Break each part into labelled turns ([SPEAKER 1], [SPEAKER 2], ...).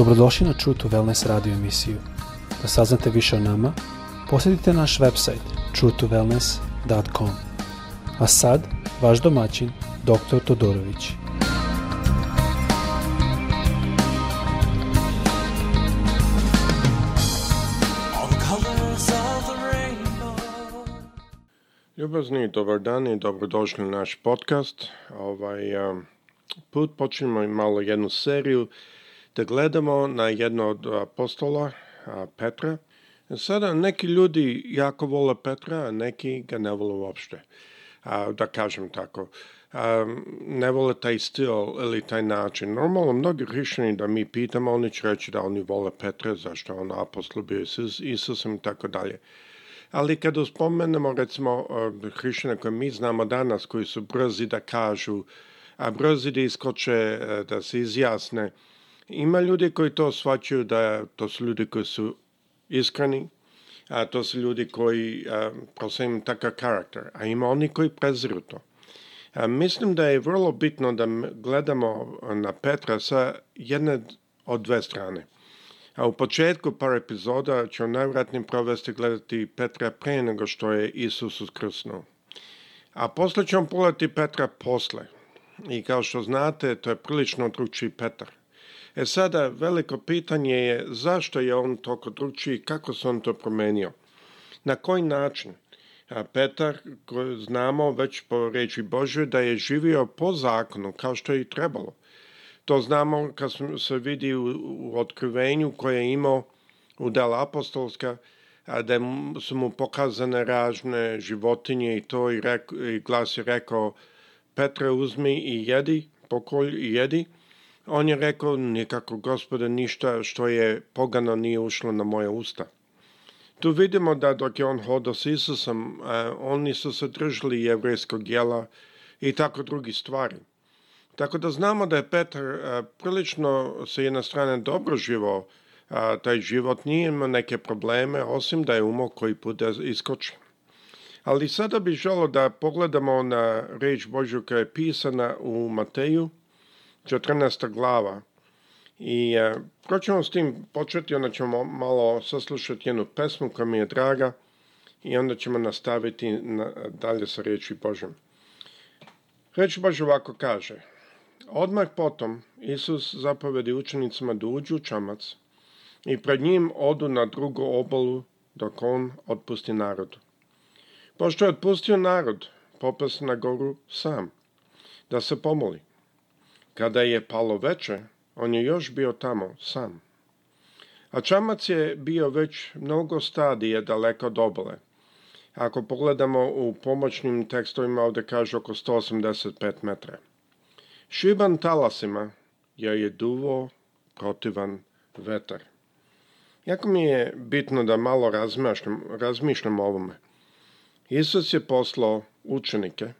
[SPEAKER 1] Dobrodošli na True to Wellness radio emisiju. Da saznate više o nama, posjetite naš website truetowellness.com. A sad, vaš domaćin, dr. Todorović.
[SPEAKER 2] Ljubazni, dobar dan i dobrodošli na naš podcast. Ovaj, put počinimo malo jednu seriju da gledamo na jedno od apostola, Petra. Sada neki ljudi jako vole Petra, a neki ga ne vole uopšte, da kažem tako. Ne vole taj stil ili taj način. Normalno, mnogi hrišćani da mi pitamo, oni će reći da oni vole Petra, zašto on apostol bio s Isusom i tako dalje. Ali kada spomenemo, recimo, hrišćane koje mi znamo danas, koji su brzi da kažu, a brzi da iskoče, e, da se izjasne, Ima ljudi koji to shvaćaju da to su ljudi koji su iskreni, a to su ljudi koji a, prosto imaju takav karakter, a ima oni koji preziru to. A, mislim da je vrlo bitno da gledamo na Petra sa jedne od dve strane. A u početku par epizoda ću najvratnije provesti gledati Petra pre nego što je Isus uskrsnuo. A posle ćemo pogledati Petra posle. I kao što znate, to je prilično drugčiji Petar. E sada, veliko pitanje je zašto je on toliko drugčiji, kako se on to promenio? Na koji način? A Petar, znamo već po reči Božoj, da je živio po zakonu, kao što je i trebalo. To znamo kad se vidi u, u otkrivenju koje je imao u dela apostolska, a da su mu pokazane ražne životinje i to i, reko, i glas je rekao Petre uzmi i jedi, pokolj i jedi. On je rekao, nikako gospode, ništa što je pogano nije ušlo na moje usta. Tu vidimo da dok je on hodao s Isusom, e, oni su se držali jevrejskog jela i tako drugi stvari. Tako da znamo da je Petar e, prilično sa jedne strane dobro živao, a, e, taj život nije imao neke probleme, osim da je umo koji put da iskočen. Ali sada bih želao da pogledamo na reč Božju koja je pisana u Mateju, 14. glava. I e, ko ćemo s tim početi, onda ćemo malo saslušati jednu pesmu koja mi je draga i onda ćemo nastaviti na, dalje sa riječi Božem. Reč Bože ovako kaže, odmah potom Isus zapovedi učenicima da uđu u čamac i pred njim odu na drugu obalu dok on otpusti narodu. Pošto je otpustio narod, popas na goru sam, da se pomoli. Kada je palo veče, on je još bio tamo, sam. A čamac je bio već mnogo stadije daleko dobole. Ako pogledamo u pomoćnim tekstovima, ovde kaže oko 185 metra. Šiban talasima je je duvo protivan vetar. Jako mi je bitno da malo razmišljam, razmišljam o ovome. Isus je poslao učenike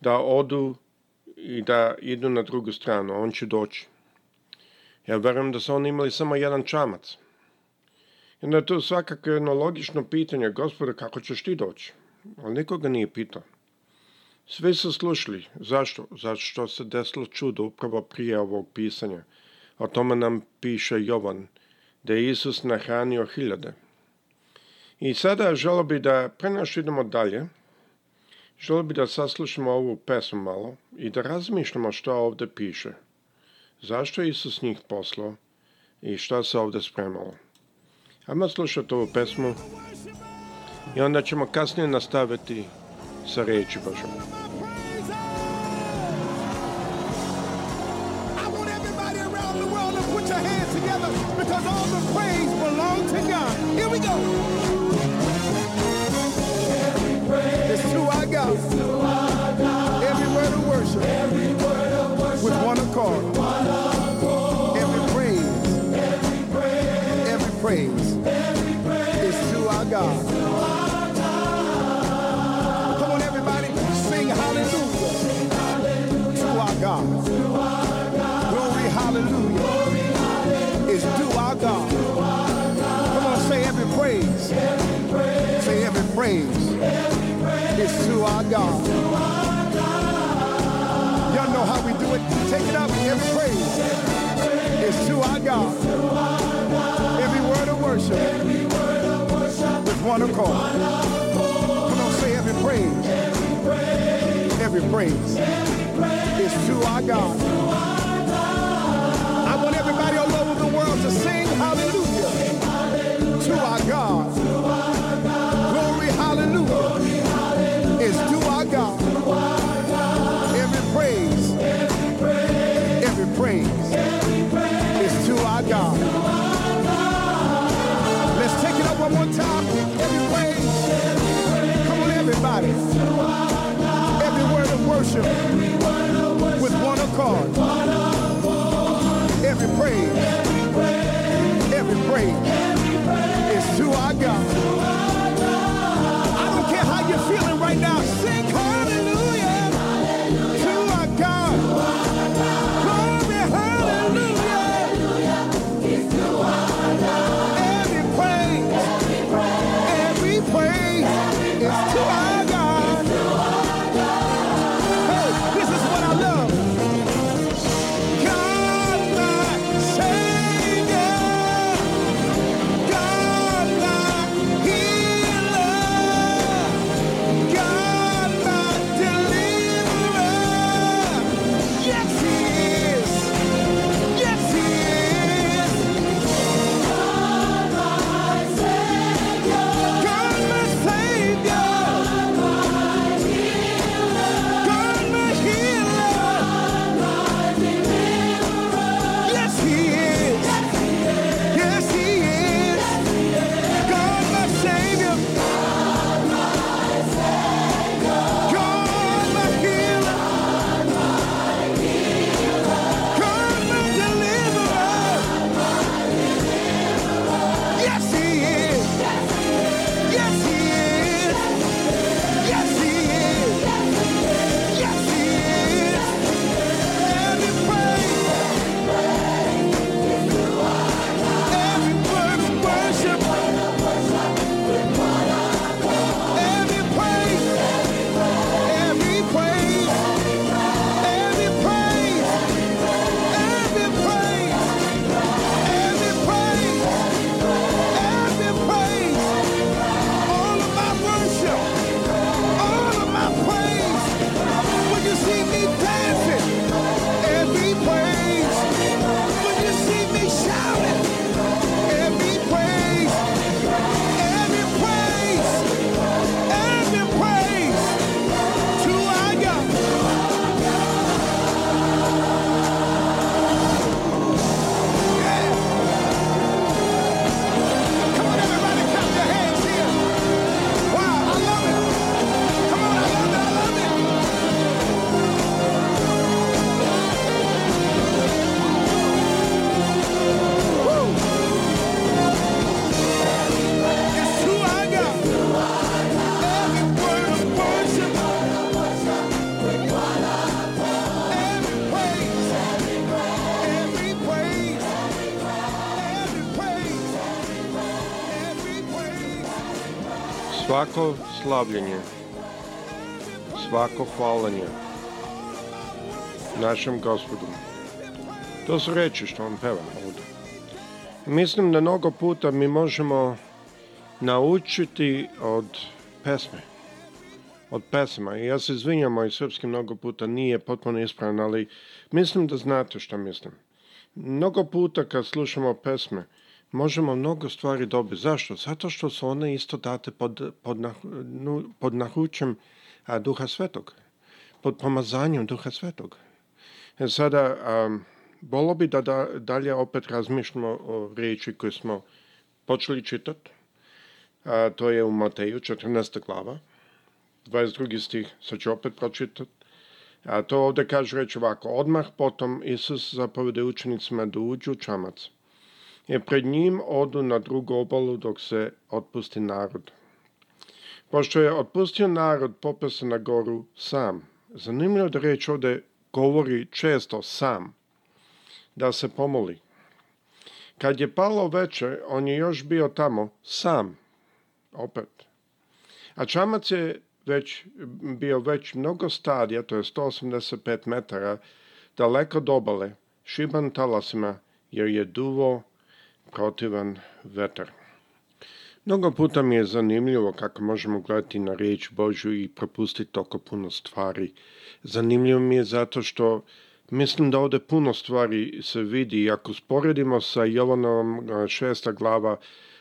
[SPEAKER 2] da odu i da idu na drugu stranu, on će doći. Ja verujem da su oni imali samo jedan čamac. I onda je to svakako jedno logično pitanje, gospode, kako ćeš ti doći? Ali nikoga nije pitao. Svi su slušali. Zašto? Zato što se desilo čudo upravo prije ovog pisanja. O tome nam piše Jovan, da je Isus nahranio hiljade. I sada želo bi da pre idemo dalje, Želio bi da saslušamo ovu pesmu malo i da razmišljamo šta ovde piše. Zašto je Isus njih poslao i šta se ovde spremalo. Ajmo slušati ovu pesmu i onda ćemo kasnije nastaviti sa reči Božom. because all the praise belongs to God. Here we go. God. Every word of worship. Every word With one accord. Every praise. Every praise. Every praise. Is to our God. Come on, everybody. Sing hallelujah. To our God. Glory hallelujah. Is to our God. Come on, say every praise. Say every praise. Is to our God. Y'all know how we do it. Take it up. Every praise is to our God. Every word of worship with one accord. Come on, say every praise. Every praise is to our God. I want everybody all over the world to sing hallelujah. Svako slavljenje, svako hvalanje našem gospodu. To su reči što on peva ovde. Mislim da mnogo puta mi možemo naučiti od pesme. Od pesma. I ja se izvinjam, moj srpski mnogo puta nije potpuno ispravan, ali mislim da znate šta mislim. Mnogo puta kad slušamo pesme, možemo mnogo stvari dobiti. Zašto? Zato što su one isto date pod, pod, nah, nu, pod nahućem a, Duha Svetog, pod pomazanjem Duha Svetog. E sada, a, bolo bi da, da dalje opet razmišljamo o reči koje smo počeli čitati, a, to je u Mateju 14. glava, 22. stih, sad ću opet pročitati. A to ovde kaže reći ovako, odmah potom Isus zapovede učenicima da uđu u čamac – jer pred njim odu na drugu obalu dok se otpusti narod. Pošto je otpustio narod, popeo se na goru sam. Zanimljivo da reč ovde govori često sam, da se pomoli. Kad je palo veče, on je još bio tamo sam, opet. A čamac je već, bio već mnogo starija, to je 185 metara, daleko od obale, šiban talasima, jer je duvo protivan vetar. Mnogo puta mi je zanimljivo kako možemo gledati na reč Božju i propustiti toliko puno stvari. Zanimljivo mi je zato što mislim da ovde puno stvari se vidi ako sporedimo sa Jovanom šesta glava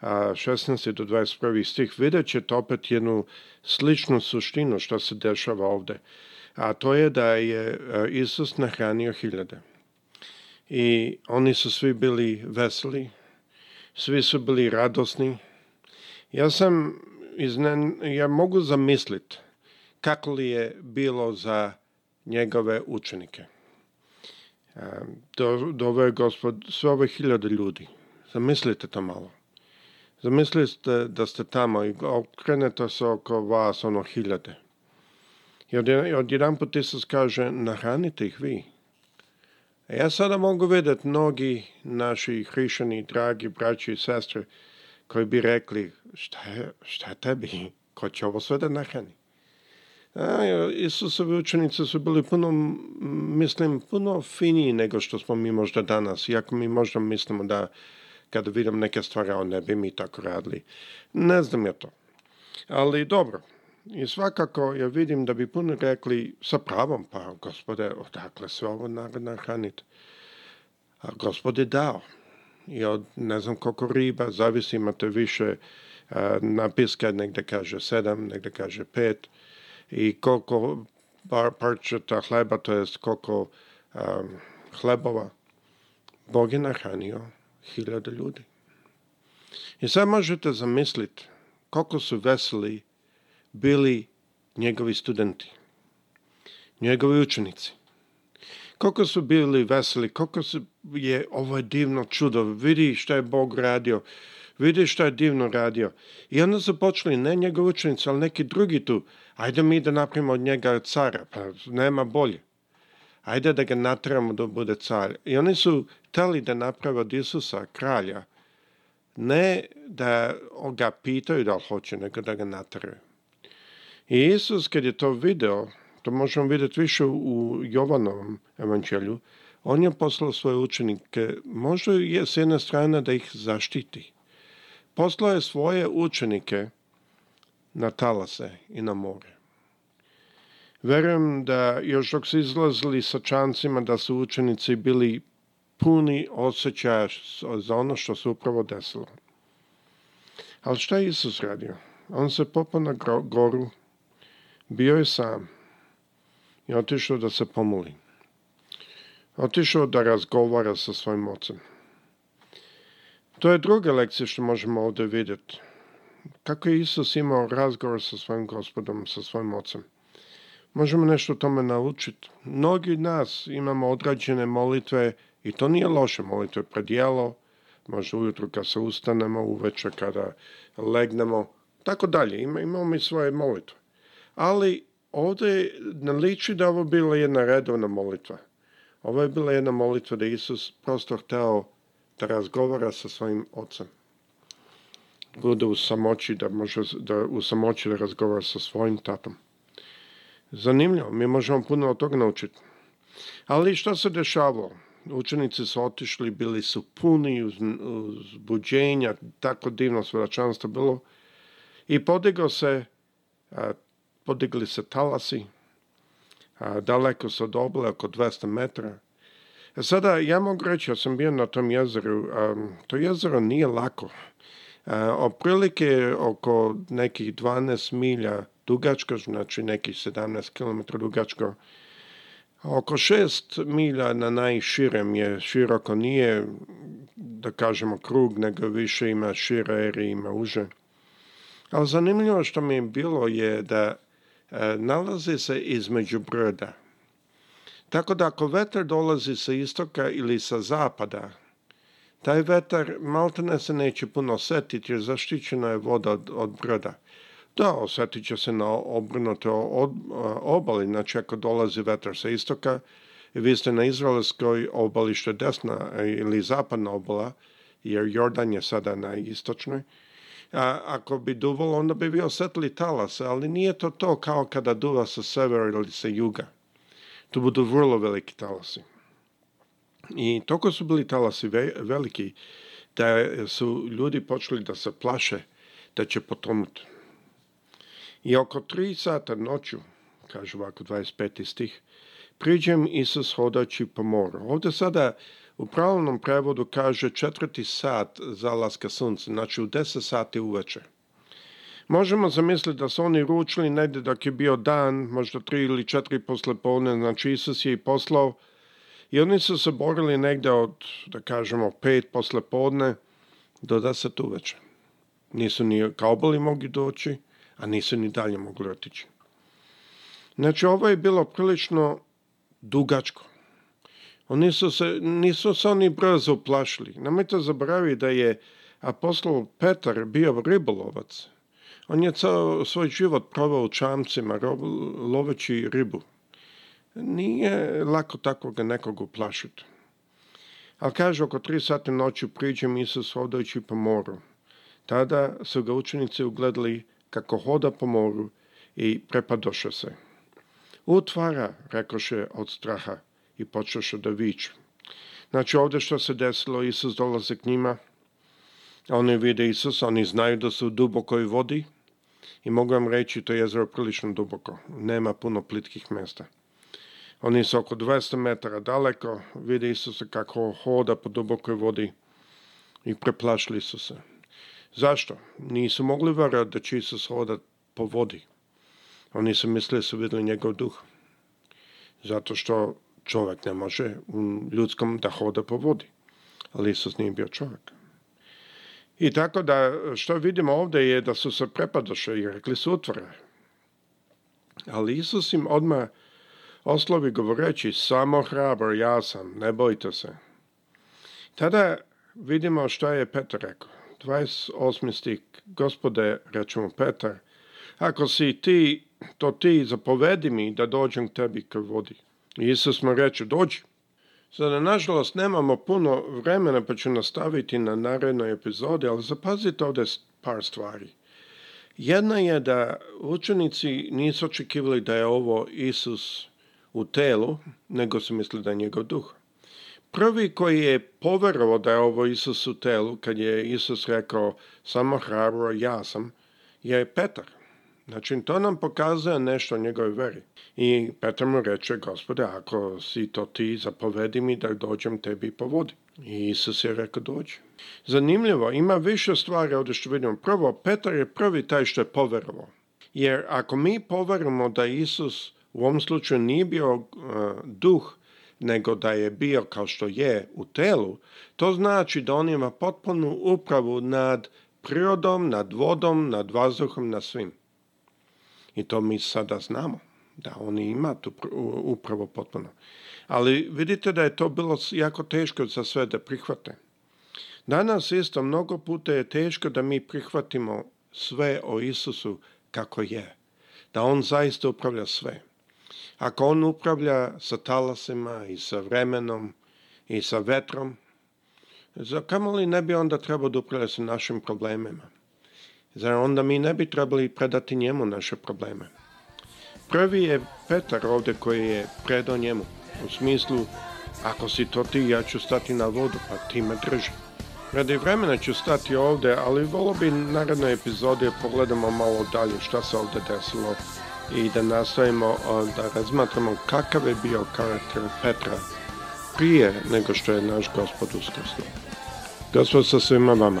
[SPEAKER 2] 16. do 21. stih, vidjet ćete opet jednu sličnu suštinu što se dešava ovde. A to je da je Isus nahranio hiljade. I oni su svi bili veseli, svi su bili radosni. Ja sam, iznen, ja mogu zamisliti kako li je bilo za njegove učenike. Do, doveo je gospod sve ove hiljade ljudi. Zamislite to malo. Zamislite da ste tamo i okrenete se oko vas ono hiljade. I od, odjedan put Isus kaže, nahranite ih vi. E, ja sada mogu vidjeti mnogi naši hrišani, dragi braći i sestre, koji bi rekli, šta je, šta je tebi, ko će ovo sve da nahrani? A, Isusove učenice su bili puno, mislim, puno finiji nego što smo mi možda danas, iako mi možda mislimo da kada vidim neke stvari, on ne bi mi tako radili. Ne znam je to. Ali dobro, I svakako, ja vidim da bi puno rekli, sa pravom, pa gospode, odakle sve ovo nahraniti? A gospod je dao. I od ne znam koliko riba, zavisi imate više a, e, napiska, negde kaže sedam, negde kaže pet. I koliko par, parčeta hleba, to jest koliko a, hlebova, Bog je nahranio hiljade ljudi. I sad možete zamisliti koliko su veseli bili njegovi studenti, njegovi učenici. Koliko su bili veseli, koliko su je ovo je divno čudo, vidi šta je Bog radio, vidi šta je divno radio. I onda su počeli, ne njegov učenici, ali neki drugi tu, ajde mi da napravimo od njega cara, pa nema bolje. Ajde da ga natramo da bude car. I oni su hteli da naprave od Isusa kralja, ne da ga pitaju da li hoće, nego da ga natraju. I Isus kad je to video, to možemo videti više u Jovanovom evanđelju, on je poslao svoje učenike, možda je s jedna strana da ih zaštiti. Poslao je svoje učenike na talase i na more. Verujem da još dok su izlazili sa čancima da su učenici bili puni osjećaja za ono što se upravo desilo. Ali šta je Isus radio? On se popao na goru Bio je sam i otišao da se pomoli. Otišao da razgovara sa svojim ocem. To je druga lekcija što možemo ovde vidjeti. Kako je Isus imao razgovor sa svojim gospodom, sa svojim ocem? Možemo nešto o tome naučiti. Mnogi od nas imamo odrađene molitve i to nije loše molitve pred jelo, možda ujutru kad se ustanemo, uveče kada legnemo, tako dalje. Ima, imamo mi svoje molitve ali ovdje nam liči da ovo bila jedna redovna molitva. Ovo je bila jedna molitva da Isus prosto hteo da razgovara sa svojim ocem. Bude u samoći da može da, u samoći da razgovara sa svojim tatom. Zanimljivo, mi možemo puno od toga naučiti. Ali šta se dešavalo? Učenici su otišli, bili su puni uz, uzbuđenja, tako divno svračanstvo bilo. I podigao se a, podigli se talasi, a, daleko se od obale, oko 200 metara. E sada, ja mogu reći, ja sam bio na tom jezeru, a, to jezero nije lako. A, oprilike oko nekih 12 milja dugačko, znači nekih 17 km dugačko, Oko šest milja na najširem je široko, nije da kažemo krug, nego više ima šire jer ima uže. Ali zanimljivo što mi je bilo je da E, nalazi se između brda. Tako da ako vetar dolazi sa istoka ili sa zapada, taj vetar maltene se neće puno osjetiti jer zaštićena je voda od, od brda. Da, osjetit će se na obrnutoj obali, znači ako dolazi vetar sa istoka, vi ste na izraelskoj obali što je desna ili zapadna obala, jer Jordan je sada na istočnoj, a, ako bi duvalo, onda bi bio osetili talas, ali nije to to kao kada duva sa severa ili sa juga. Tu budu vrlo veliki talasi. I toko su bili talasi ve, veliki da su ljudi počeli da se plaše da će potonuti. I oko tri sata noću, kaže ovako 25. stih, priđem Isus hodaći po moru. Ovde sada U pravilnom prevodu kaže četvrti sat zalaska sunca, znači u 10 sati uveče. Možemo zamisliti da su oni ručili negde dok je bio dan, možda tri ili četiri posle polne, znači Isus je i poslao i oni su se borili negde od, da kažemo, pet posle podne do deset uveče. Nisu ni kaobali mogli doći, a nisu ni dalje mogli otići. Znači, ovo je bilo prilično dugačko. Oni su se, nisu se oni brzo plašili. Nemojte zaboraviti da je apostol Petar bio ribolovac. On je ceo svoj život provao u čamcima loveći ribu. Nije lako takvoga nekog uplašiti. Ali kaže, oko tri sati noću priđe Isus hodajući po moru. Tada su ga učenici ugledali kako hoda po moru i prepadoše se. Utvara, rekoše od straha i počeše da viću. Znači ovde što se desilo, Isus dolaze k njima, oni vide Isus, oni znaju da su u dubokoj vodi i mogu vam reći to je jezero prilično duboko, nema puno plitkih mesta. Oni su oko 200 metara daleko, vide Isusa kako hoda po dubokoj vodi i preplašili su se. Zašto? Nisu mogli verovati da će Isus hoda po vodi. Oni su mislili da su videli njegov duh. Zato što čovek ne može u ljudskom da hoda po vodi. Ali Isus nije bio čovek. I tako da, što vidimo ovde je da su se prepadoše i rekli su utvore. Ali Isus im odmah oslovi govoreći, samo hrabar, ja sam, ne bojte se. Tada vidimo šta je Petar rekao. 28. stih, gospode, reče Petar, ako si ti, to ti zapovedi mi da dođem k tebi k vodi. Isus nam reče, dođi. Sada, nažalost, nemamo puno vremena, pa ću nastaviti na narednoj epizodi, ali zapazite ovde par stvari. Jedna je da učenici nisu očekivali da je ovo Isus u telu, nego su mislili da je njegov duh. Prvi koji je poverovao da je ovo Isus u telu, kad je Isus rekao samo hrabro ja sam, je Petar. Znači, to nam pokazuje nešto o njegovoj veri. I Petar mu reče, gospode, ako si to ti, zapovedi mi da dođem tebi po vodi. I Isus je rekao, dođi. Zanimljivo, ima više stvari ovdje što vidimo. Prvo, Petar je prvi taj što je poverovao. Jer ako mi poverujemo da Isus u ovom slučaju nije bio uh, duh, nego da je bio kao što je u telu, to znači da on ima potpunu upravu nad prirodom, nad vodom, nad vazduhom, nad svim. I to mi sada znamo, da oni ima tu upravo potpuno. Ali vidite da je to bilo jako teško za sve da prihvate. Danas isto mnogo puta je teško da mi prihvatimo sve o Isusu kako je. Da on zaista upravlja sve. Ako on upravlja sa talasima i sa vremenom i sa vetrom, za kamoli ne bi onda trebao da upravlja sa našim problemima. Zar onda mi ne bi trebali predati njemu naše probleme? Prvi je Petar ovde koji je predao njemu, u smislu ako si to ti, ja ću stati na vodu, pa ti me drži. Radi vremena ću stati ovde, ali volo bi narednoj epizodi pogledamo malo dalje šta se ovde desilo i da nastavimo da razmatramo kakav je bio karakter Petra prije nego što je naš gospod uskrsnuo. Gospod sa svima vama.